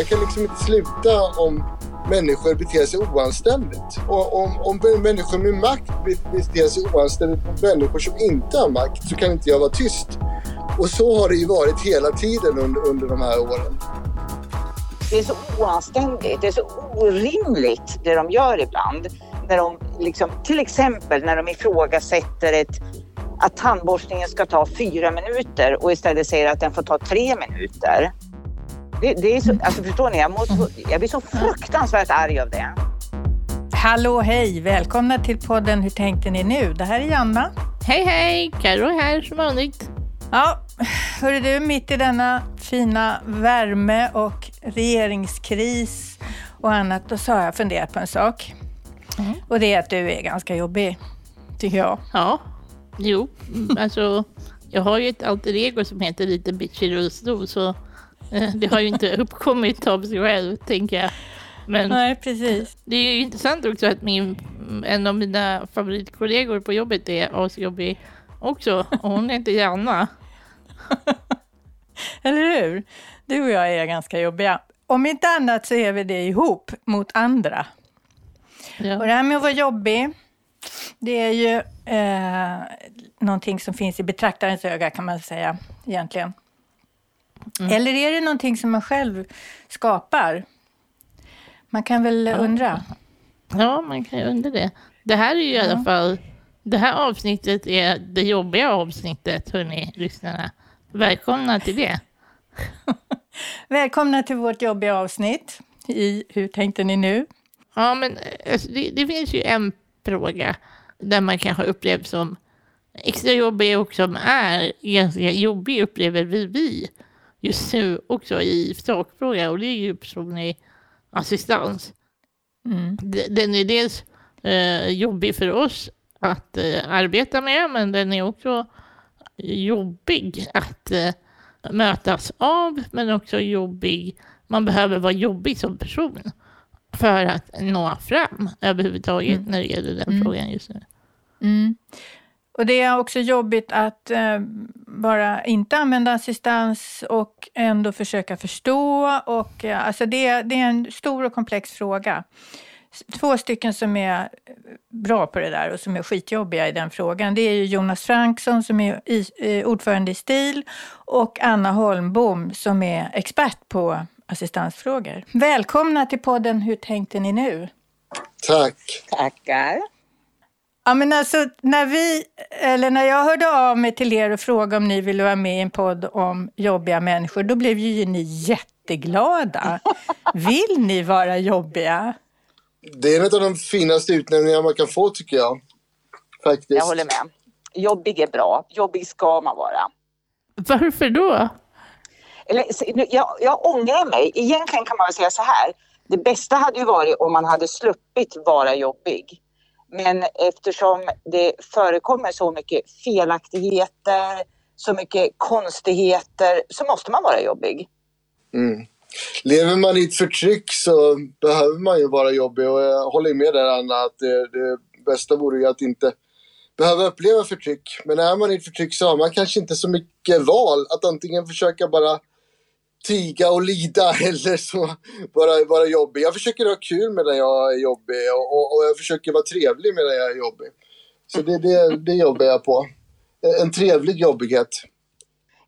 jag kan liksom inte sluta om människor beter sig oanständigt. Och om, om människor med makt beter sig oanständigt mot människor som inte har makt så kan inte jag vara tyst. Och så har det ju varit hela tiden under, under de här åren. Det är så oanständigt, det är så orimligt det de gör ibland. När de liksom, till exempel när de ifrågasätter ett, att tandborstningen ska ta fyra minuter och istället säger att den får ta tre minuter. Det, det är så, alltså förstår ni, jag, måste, jag blir så fruktansvärt arg av det. Hallå, hej! Välkomna till podden Hur tänkte ni nu? Det här är Janna. Hej, hej! Carro här som vanligt. Ja, hörru du, mitt i denna fina värme och regeringskris och annat, då så har jag funderat på en sak. Mm. Och det är att du är ganska jobbig, tycker jag. Ja, jo, alltså jag har ju ett alter ego som heter Lite bitch i rullstol, så det har ju inte uppkommit av sig själv, tänker jag. Men Nej, precis. Det är ju intressant också att min, en av mina favoritkollegor på jobbet är asjobbig också. Och hon heter Janna. Eller hur? Du och jag är ganska jobbiga. Om inte annat så är vi det ihop mot andra. Ja. Och det här med att vara jobbig, det är ju eh, någonting som finns i betraktarens öga kan man säga egentligen. Mm. Eller är det någonting som man själv skapar? Man kan väl ja. undra? Ja, man kan ju undra det. Det här är ju i alla fall, det här avsnittet är det jobbiga avsnittet, hörni, lyssnarna. Välkomna till det. Välkomna till vårt jobbiga avsnitt i Hur tänkte ni nu? Ja, men alltså, det, det, finns ju en fråga där man kanske upplevs som extra jobbig och som är ganska jobbig, upplever vi. vi just nu också i sakfrågan och det är ju personlig assistans. Mm. Den är dels eh, jobbig för oss att eh, arbeta med men den är också jobbig att eh, mötas av men också jobbig. Man behöver vara jobbig som person för att nå fram överhuvudtaget mm. när det gäller den mm. frågan just nu. Mm. Och det är också jobbigt att eh, bara inte använda assistans och ändå försöka förstå. Och, eh, alltså det, det är en stor och komplex fråga. Två stycken som är bra på det där och som är skitjobbiga i den frågan, det är Jonas Franksson som är i, eh, ordförande i STIL och Anna Holmbom som är expert på assistansfrågor. Välkomna till podden Hur tänkte ni nu? Tack! Tackar! Ja, men alltså, när, vi, eller när jag hörde av mig till er och frågade om ni ville vara med i en podd om jobbiga människor, då blev ju ni jätteglada. Vill ni vara jobbiga? Det är en av de finaste utnämningar man kan få tycker jag. Faktiskt. Jag håller med. Jobbig är bra. Jobbig ska man vara. Varför då? Eller, jag, jag ångrar mig. Egentligen kan man väl säga så här. Det bästa hade ju varit om man hade sluppit vara jobbig. Men eftersom det förekommer så mycket felaktigheter, så mycket konstigheter, så måste man vara jobbig. Mm. Lever man i ett förtryck så behöver man ju vara jobbig och jag håller med där Anna att det, det bästa vore ju att inte behöva uppleva förtryck. Men är man i ett förtryck så har man kanske inte så mycket val att antingen försöka bara tiga och lida eller så vara, vara jobbig. Jag försöker ha kul medan jag är jobbig och, och, och jag försöker vara trevlig medan jag är jobbig. Så det, det, det jobbar jag på. En trevlig jobbighet.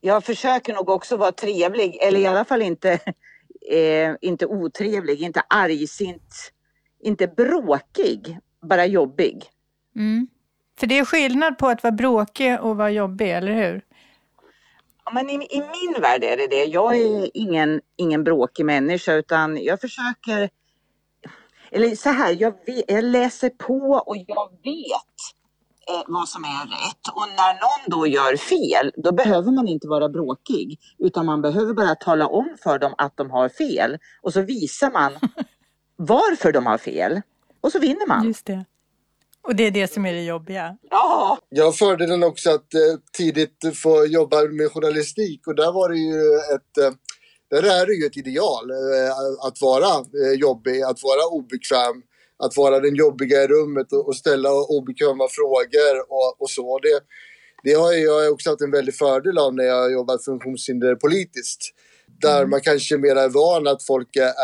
Jag försöker nog också vara trevlig, eller i alla fall inte, eh, inte otrevlig, inte argsint, inte bråkig, bara jobbig. Mm. För det är skillnad på att vara bråkig och vara jobbig, eller hur? Men i, i, min värld är det det. Jag är ingen, ingen bråkig människa utan jag försöker... Eller så här, jag, vet, jag läser på och jag vet eh, vad som är rätt. Och när någon då gör fel, då behöver man inte vara bråkig. Utan man behöver bara tala om för dem att de har fel. Och så visar man varför de har fel. Och så vinner man. Just det. Och det är det som är det jobbiga? Ja! Jag har fördelen också att eh, tidigt få jobba med journalistik och där var det ju ett eh, där är det ju ett ideal eh, att vara eh, jobbig, att vara obekväm, att vara den jobbiga i rummet och, och ställa obekväma frågor och, och så. Det, det har jag också haft en väldig fördel av när jag jobbat funktionshinder politiskt. Där Mm. man kanske mer är van att folk är,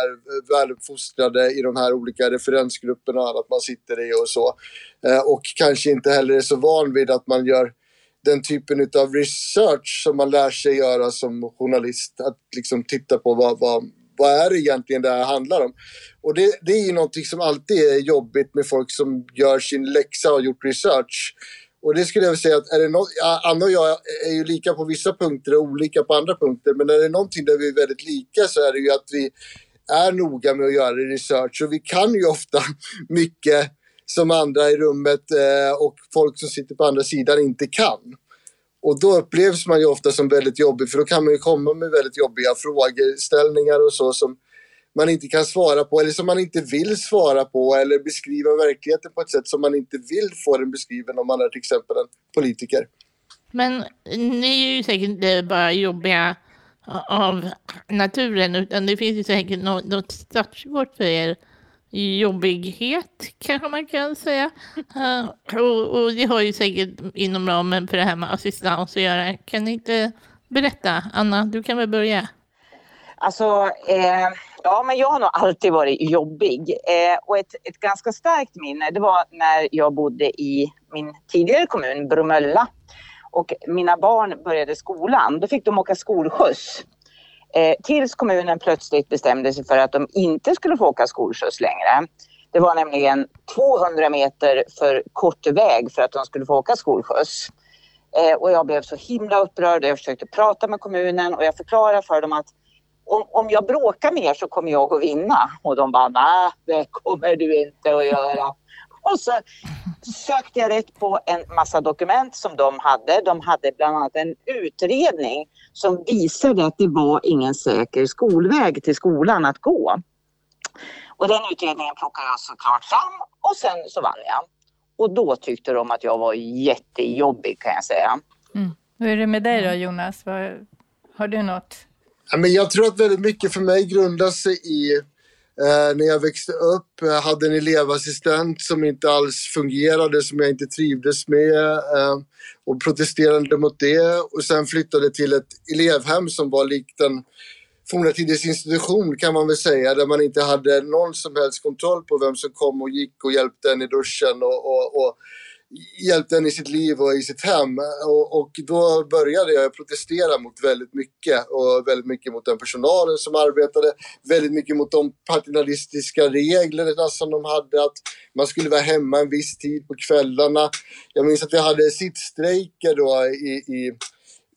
är, väluppfostrade i de här olika referensgrupperna och annat man sitter i och så. Eh, och kanske inte heller är så van vid att man gör den typen av research som man lär sig göra som journalist. Att liksom titta på vad, vad, vad är det egentligen det här handlar om. Och det, det är ju någonting som alltid är jobbigt med folk som gör sin läxa och gjort research. Och det skulle jag vilja säga att är det no Anna och jag är ju lika på vissa punkter och olika på andra punkter. Men är det någonting där vi är väldigt lika så är det ju att vi är noga med att göra research. Och vi kan ju ofta mycket som andra i rummet eh, och folk som sitter på andra sidan inte kan. Och då upplevs man ju ofta som väldigt jobbig för då kan man ju komma med väldigt jobbiga frågeställningar och så som man inte kan svara på eller som man inte vill svara på eller beskriva verkligheten på ett sätt som man inte vill få den beskriven om man är till exempel en politiker. Men ni är ju säkert inte bara jobbiga av naturen, utan det finns ju säkert något, något startskott för er jobbighet, kanske man kan säga. Uh, och, och det har ju säkert inom ramen för det här med assistans att göra. Kan ni inte berätta? Anna, du kan väl börja? Alltså, eh, ja men jag har nog alltid varit jobbig. Eh, och ett, ett ganska starkt minne, det var när jag bodde i min tidigare kommun, Bromölla. Och mina barn började skolan, då fick de åka skolskjuts. Eh, tills kommunen plötsligt bestämde sig för att de inte skulle få åka skolskjuts längre. Det var nämligen 200 meter för kort väg för att de skulle få åka skolskjuts. Eh, och jag blev så himla upprörd jag försökte prata med kommunen och jag förklarade för dem att om, om jag bråkar mer så kommer jag att vinna. Och de bara, nej det kommer du inte att göra. Och så sökte jag rätt på en massa dokument som de hade. De hade bland annat en utredning som visade att det var ingen säker skolväg till skolan att gå. Och den utredningen plockade jag såklart fram och sen så vann jag. Och då tyckte de att jag var jättejobbig kan jag säga. Mm. Hur är det med dig då Jonas? Var, har du något? Ja, men jag tror att väldigt mycket för mig grundar sig i eh, när jag växte upp. Jag hade en elevassistent som inte alls fungerade, som jag inte trivdes med eh, och protesterade mot det. Och sen flyttade till ett elevhem som var likt en forna tiders institution kan man väl säga, där man inte hade någon som helst kontroll på vem som kom och gick och hjälpte en i duschen och, och, och hjälpte en i sitt liv och i sitt hem. Och, och, då började jag protestera mot väldigt mycket och väldigt mycket mot den personalen som arbetade, väldigt mycket mot de paternalistiska reglerna som de hade, att man skulle vara hemma en viss tid på kvällarna. Jag minns att vi hade sittstrejker då i, i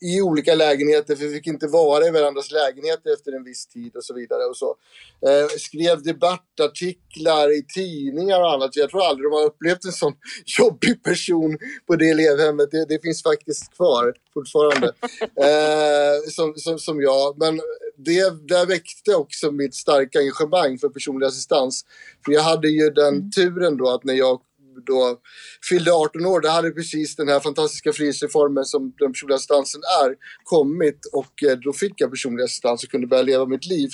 i olika lägenheter, för vi fick inte vara i varandras lägenheter efter en viss tid och så vidare. Och så. Eh, skrev debattartiklar i tidningar och annat. Jag tror aldrig de har upplevt en sån jobbig person på det elevhemmet. Det, det finns faktiskt kvar fortfarande, eh, som, som, som jag. Men det där väckte också mitt starka engagemang för personlig assistans. För jag hade ju den turen då att när jag då fyllde 18 år, då hade precis den här fantastiska frihetsreformen som den personliga assistansen är kommit och eh, då fick jag personlig assistans och kunde börja leva mitt liv.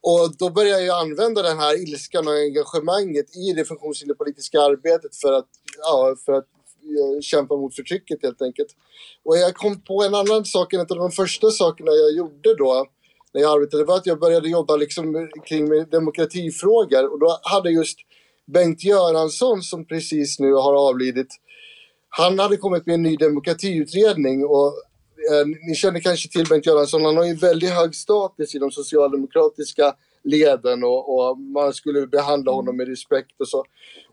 Och då började jag använda den här ilskan och engagemanget i det funktionshinderpolitiska arbetet för att, ja, för att eh, kämpa mot förtrycket helt enkelt. Och jag kom på en annan sak, en av de första sakerna jag gjorde då när jag arbetade var att jag började jobba liksom kring demokratifrågor och då hade just Bengt Göransson som precis nu har avlidit. Han hade kommit med en ny demokratiutredning och eh, ni känner kanske till Bengt Göransson. Han har ju väldigt hög status i de socialdemokratiska leden och, och, man skulle behandla honom med respekt och så.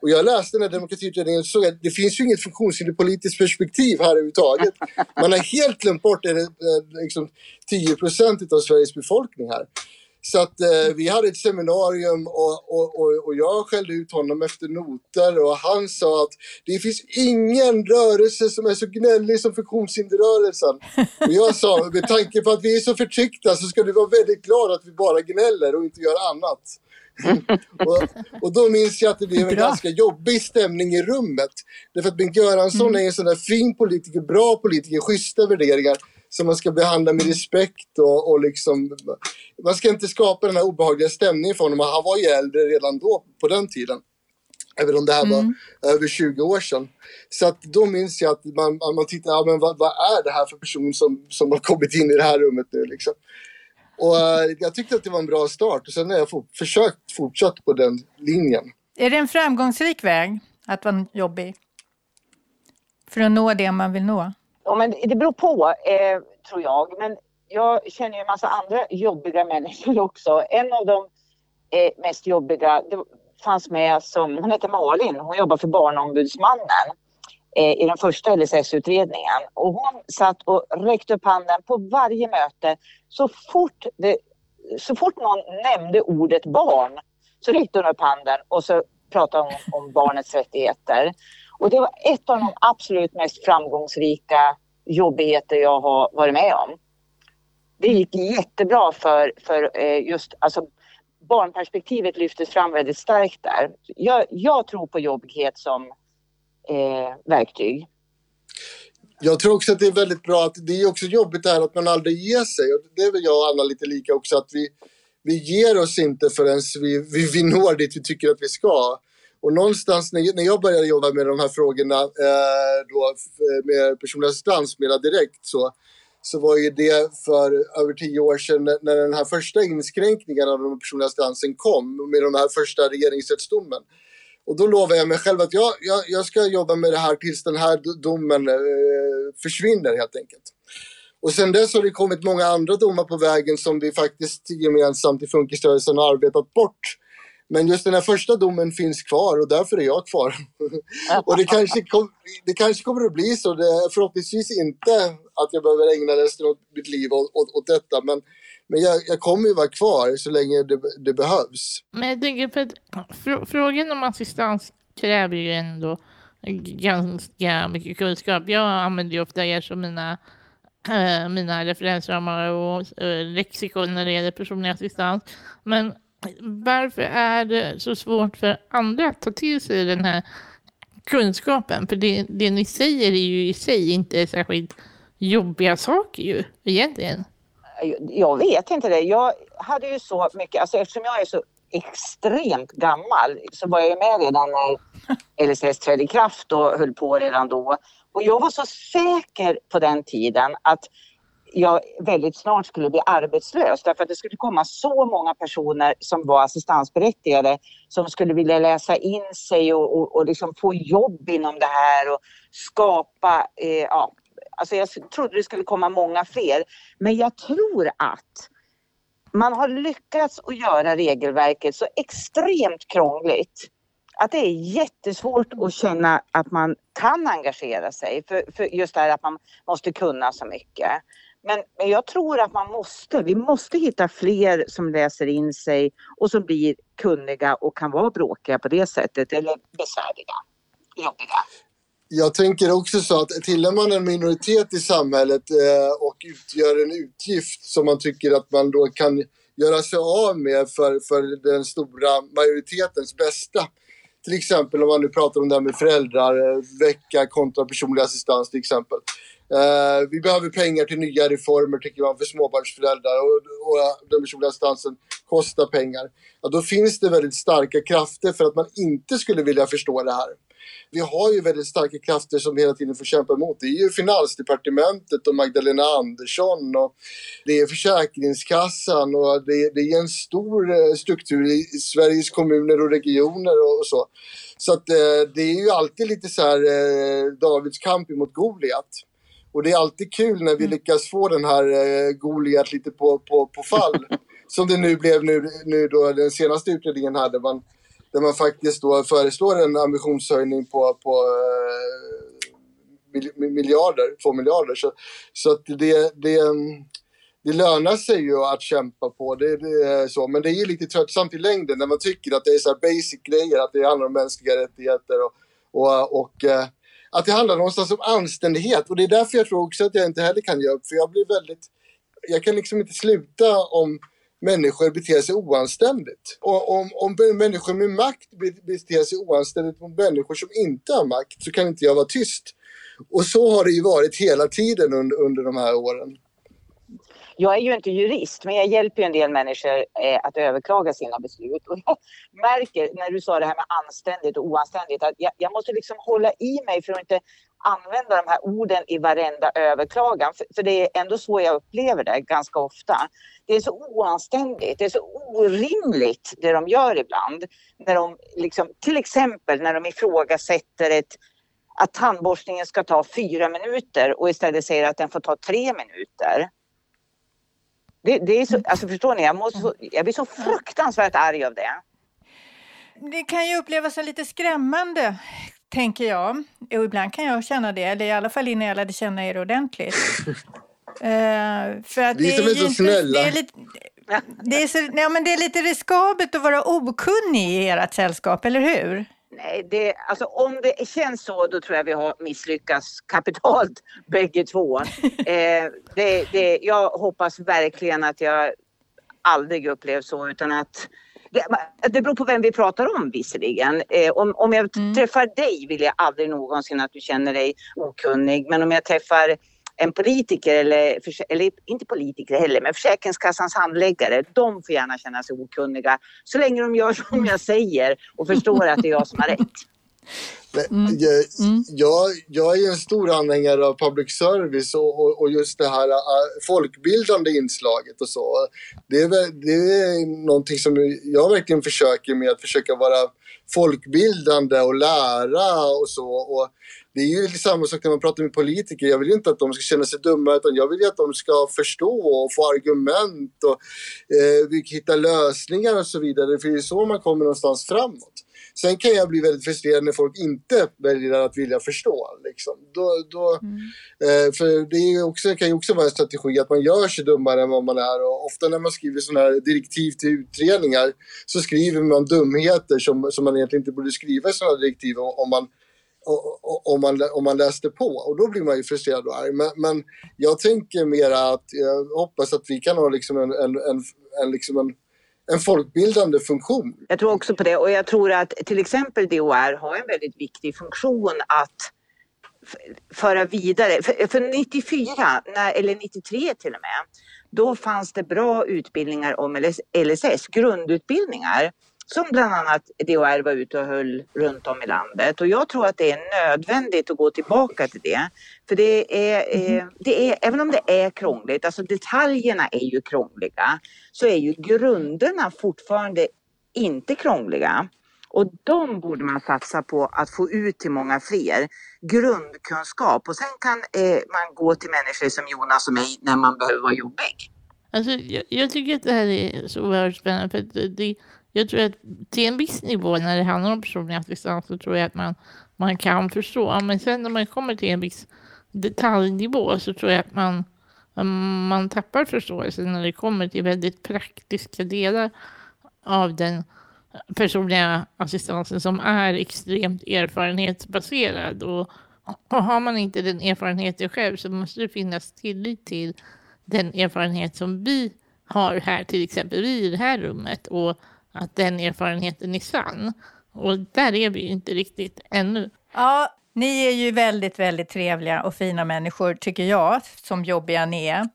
Och jag läste den här demokratiutredningen och såg att det finns ju inget funktionshinderpolitiskt perspektiv här överhuvudtaget. Man har helt glömt bort det, eh, liksom 10 procent av Sveriges befolkning här. Så att eh, vi hade ett seminarium och, och, och, och, jag skällde ut honom efter noter och han sa att det finns ingen rörelse som är så gnällig som funktionshinderrörelsen. Och jag sa, med tanke på att vi är så förtryckta så ska du vara väldigt glad att vi bara gnäller och inte gör annat. och, och, då minns jag att det blev en bra. ganska jobbig stämning i rummet. Därför att Bengt Göransson mm. är en sån där fin politiker, bra politiker, schyssta värderingar som man ska behandla med respekt och, och liksom, man ska inte skapa den här obehagliga stämningen för honom. Han var ju äldre redan då, på den tiden. Även om det här mm. var över 20 år sedan. Så att då minns jag att man, man tittar, ja, men vad, vad, är det här för person som, som har kommit in i det här rummet nu liksom. Och eh, jag tyckte att det var en bra start och sen har jag for, försökt fortsatt på den linjen. Är det en framgångsrik väg att vara jobbig? För att nå det man vill nå? Ja, men det beror på, eh, tror jag. Men jag känner ju en massa andra jobbiga människor också. En av de eh, mest jobbiga det fanns med som, hon heter Malin, hon jobbar för Barnombudsmannen eh, i den första LSS-utredningen. Och hon satt och räckte upp handen på varje möte. Så fort, det, så fort någon nämnde ordet barn så räckte hon upp handen och så pratade hon om barnets rättigheter. Och det var ett av de absolut mest framgångsrika jobbigheter jag har varit med om. Det gick jättebra för, för eh, just alltså, barnperspektivet lyftes fram väldigt starkt där. Jag, jag tror på jobbighet som eh, verktyg. Jag tror också att det är väldigt bra att det är också jobbigt det här att man aldrig ger sig. Och det är väl jag och Anna lite lika också att vi, vi ger oss inte förrän vi, vi, vi når dit vi tycker att vi ska. Och någonstans när, när jag började jobba med de här frågorna eh, då, eh, med personlig assistans mera direkt så, så var ju det för över tio år sedan när den här första inskränkningen av den personliga assistansen kom med den här första regeringsrättsdomen. Och då lovade jag mig själv att jag, jag, jag ska jobba med det här tills den här domen eh, försvinner helt enkelt. Och sen dess har det kommit många andra domar på vägen som vi faktiskt gemensamt i funkisrörelsen har arbetat bort. Men just den här första domen finns kvar och därför är jag kvar. och det kanske, kom, det kanske kommer att bli så. Det, förhoppningsvis inte att jag behöver ägna resten av mitt liv åt, åt, åt detta. Men, men jag, jag, kommer ju vara kvar så länge det, det behövs. Men jag tänker för att fr frågan om assistans kräver ju ändå ganska mycket kunskap. Jag använder ju ofta er som mina äh, mina referensramar och äh, lexikon när det gäller personlig assistans. Men varför är det så svårt för andra att ta till sig den här kunskapen? För det, det ni säger är ju i sig inte särskilt jobbiga saker ju, egentligen. Jag vet inte det. Jag hade ju så mycket, alltså eftersom jag är så extremt gammal så var jag ju med redan när LSS trädde i kraft och höll på redan då. Och jag var så säker på den tiden att jag väldigt snart skulle bli arbetslös därför att det skulle komma så många personer som var assistansberättigade som skulle vilja läsa in sig och, och, och liksom få jobb inom det här och skapa, eh, ja, alltså jag trodde det skulle komma många fler. Men jag tror att man har lyckats att göra regelverket så extremt krångligt att det är jättesvårt att känna att man kan engagera sig för, för just det här att man måste kunna så mycket. Men, men jag tror att man måste, vi måste hitta fler som läser in sig och som blir kunniga och kan vara bråkiga på det sättet eller besvärliga, jobbiga. Jag tänker också så att tillhör man en minoritet i samhället eh, och utgör en utgift som man tycker att man då kan göra sig av med för, för den stora majoritetens bästa. Till exempel om man nu pratar om det här med föräldrarvecka eh, kontra personlig assistans till exempel. Uh, vi behöver pengar till nya reformer tycker man för småbarnsföräldrar och, och den personliga assistansen kostar pengar. Ja, då finns det väldigt starka krafter för att man inte skulle vilja förstå det här. Vi har ju väldigt starka krafter som hela tiden får kämpa emot. Det är ju Finansdepartementet och Magdalena Andersson och det är Försäkringskassan och det, det är en stor eh, struktur i Sveriges kommuner och regioner och, och så. Så att eh, det är ju alltid lite så här eh, Davids kamp mot Goliat. Och det är alltid kul när vi mm. lyckas få den här eh, Goliat lite på, på, på fall. som det nu blev nu, nu då den senaste utredningen här där man, där man faktiskt då föreslår en ambitionshöjning på, på eh, miljarder, två miljarder. Så, så att det, det, det lönar sig ju att kämpa på, det, det är så. Men det är lite tröttsamt i längden när man tycker att det är så basic grejer, att det handlar om mänskliga rättigheter och, och, och eh, att det handlar någonstans om anständighet. Och det är därför jag tror också att jag inte heller kan ge upp. För jag blir väldigt... Jag kan liksom inte sluta om människor beter sig oanständigt. Och om, om människor med makt beter sig oanständigt mot människor som inte har makt så kan inte jag vara tyst. Och så har det ju varit hela tiden under, under de här åren. Jag är ju inte jurist, men jag hjälper ju en del människor eh, att överklaga sina beslut. Och jag märker, när du sa det här med anständigt och oanständigt, att jag, jag måste liksom hålla i mig för att inte använda de här orden i varenda överklagan. För, för det är ändå så jag upplever det ganska ofta. Det är så oanständigt, det är så orimligt det de gör ibland. När de liksom, till exempel när de ifrågasätter ett, att tandborstningen ska ta fyra minuter och istället säger att den får ta tre minuter. Det, det är så, alltså förstår ni, jag, måste, jag blir så fruktansvärt arg av det. Det kan ju upplevas som lite skrämmande, tänker jag. Och ibland kan jag känna det, eller i alla fall innan jag lärde känna er ordentligt. Uh, för att Vi som är, är så inte, snälla. Det är, lite, det, är så, ja, men det är lite riskabelt att vara okunnig i ert sällskap, eller hur? Nej, det, alltså, om det känns så då tror jag vi har misslyckats kapitalt bägge två. eh, det, det, jag hoppas verkligen att jag aldrig upplevt så utan att det, det beror på vem vi pratar om visserligen. Eh, om, om jag mm. träffar dig vill jag aldrig någonsin att du känner dig okunnig. Men om jag träffar en politiker eller, eller inte politiker heller, men Försäkringskassans handläggare, de får gärna känna sig okunniga så länge de gör som jag säger och förstår att det är jag som har rätt. Mm. Jag, mm. jag, jag, är en stor anhängare av public service och, och, och, just det här uh, folkbildande inslaget och så. Det är, det är någonting som jag verkligen försöker med, att försöka vara folkbildande och lära och så. Och det är ju samma sak när man pratar med politiker. Jag vill ju inte att de ska känna sig dumma utan jag vill ju att de ska förstå och få argument och eh, hitta lösningar och så vidare. För det är så man kommer någonstans framåt. Sen kan jag bli väldigt frustrerad när folk inte väljer att vilja förstå. Liksom. Då, då, mm. eh, för det också, kan ju också vara en strategi att man gör sig dummare än vad man är. Och ofta när man skriver sådana här direktiv till utredningar så skriver man dumheter som, som man egentligen inte borde skriva i sådana direktiv om man om man, om man läste på och då blir man ju frustrerad och arg. Men, men jag tänker mera att jag hoppas att vi kan ha liksom en, en, en, en, liksom en en folkbildande funktion. Jag tror också på det och jag tror att till exempel DHR har en väldigt viktig funktion att föra vidare. För, för 94, när, eller 93 till och med, då fanns det bra utbildningar om LSS, grundutbildningar som bland annat DHR var ute och höll runt om i landet. Och jag tror att det är nödvändigt att gå tillbaka till det. För det är, mm. det är även om det är krångligt, alltså detaljerna är ju krångliga, så är ju grunderna fortfarande inte krångliga. Och de borde man satsa på att få ut till många fler. Grundkunskap och sen kan eh, man gå till människor som Jonas och mig när man behöver vara jobbig. Alltså, jag, jag tycker att det här är så oerhört spännande för det, jag tror att till en viss nivå när det handlar om personlig assistans så tror jag att man, man kan förstå. Men sen när man kommer till en viss detaljnivå så tror jag att man, man tappar förståelsen när det kommer till väldigt praktiska delar av den personliga assistansen som är extremt erfarenhetsbaserad. Och, och har man inte den erfarenheten själv så måste det finnas tillit till den erfarenhet som vi har här, till exempel vi i det här rummet. Och att den erfarenheten är sann. Och där är vi ju inte riktigt ännu. Ja, ni är ju väldigt, väldigt trevliga och fina människor, tycker jag, som jobbiga ni är.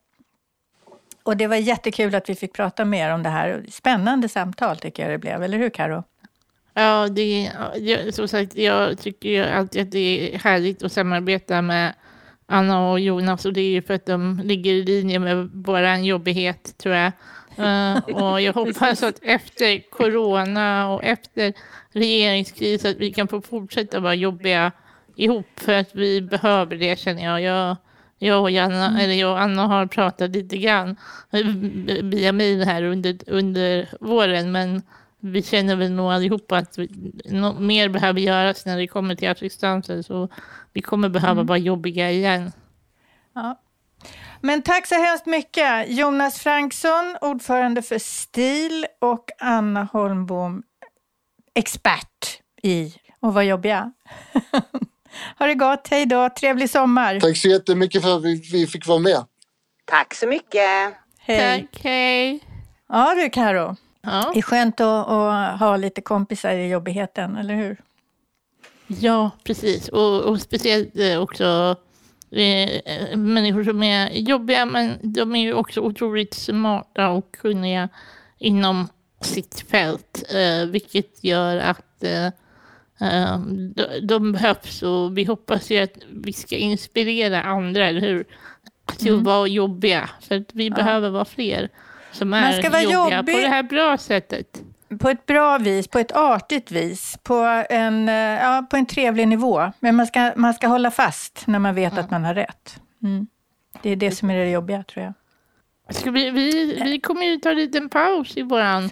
Och det var jättekul att vi fick prata mer om det här. Spännande samtal tycker jag det blev, eller hur Karo? Ja, det, jag, som sagt, jag tycker ju alltid att det är härligt att samarbeta med Anna och Jonas och det är ju för att de ligger i linje med vår jobbighet, tror jag. Uh, och jag hoppas att efter corona och efter regeringskris att vi kan få fortsätta vara jobbiga ihop för att vi behöver det känner jag. Jag, jag, och, Janna, mm. eller jag och Anna har pratat lite grann via mejl här under, under våren men vi känner väl nog allihopa att vi, något mer behöver göras när det kommer till assistansen så vi kommer behöva mm. vara jobbiga igen. Ja, men tack så hemskt mycket. Jonas Franksson, ordförande för STIL och Anna Holmbom, expert i att vara jobbiga. ha det gott, hej då, trevlig sommar. Tack så jättemycket för att vi, vi fick vara med. Tack så mycket. Hej. Tack, hej. Ja du Karo. Ja. Det är skönt att, att, ha lite kompisar i jobbigheten, eller hur? Ja, precis. Och, och speciellt eh, också eh, människor som är jobbiga men de är ju också otroligt smarta och kunniga inom sitt fält. Eh, vilket gör att eh, Eh, de, de behövs och vi hoppas ju att vi ska inspirera andra, eller hur? Till att vara jobbiga. För att vi behöver vara fler som Man är jobbiga jobbig. på det här bra sättet. På ett bra vis, på ett artigt vis, på en, eh, ja, på en trevlig nivå. Men man ska, man ska hålla fast när man vet att man har rätt. Mm. Det är det som är det jobbiga, tror jag. Ska vi, vi, vi kommer ju ta en liten paus i våran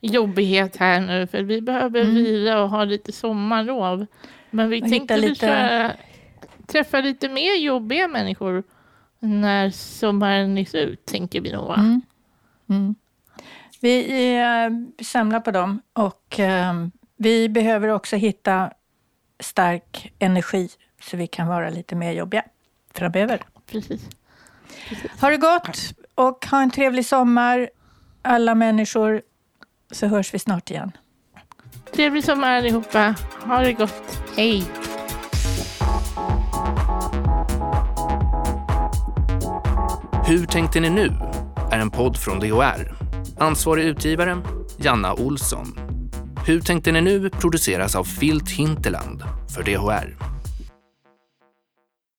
jobbighet här nu för vi behöver vila och ha lite sommarlov. Men vi Och tänkte lite- träffa lite mer jobbiga människor när sommaren är slut, tänker vi nog. va? Mm. Vi eh, samlar på dem och eh, vi behöver också hitta stark energi så vi kan vara lite mer jobbiga framöver. Precis. Ha det gott och ha en trevlig sommar alla människor så hörs vi snart igen. Trevlig sommar allihopa. Ha det gott. Hej! Hur tänkte ni nu? är en podd från DHR. Ansvarig utgivare, Janna Olsson. Hur tänkte ni nu produceras av Filt Hinterland för DHR.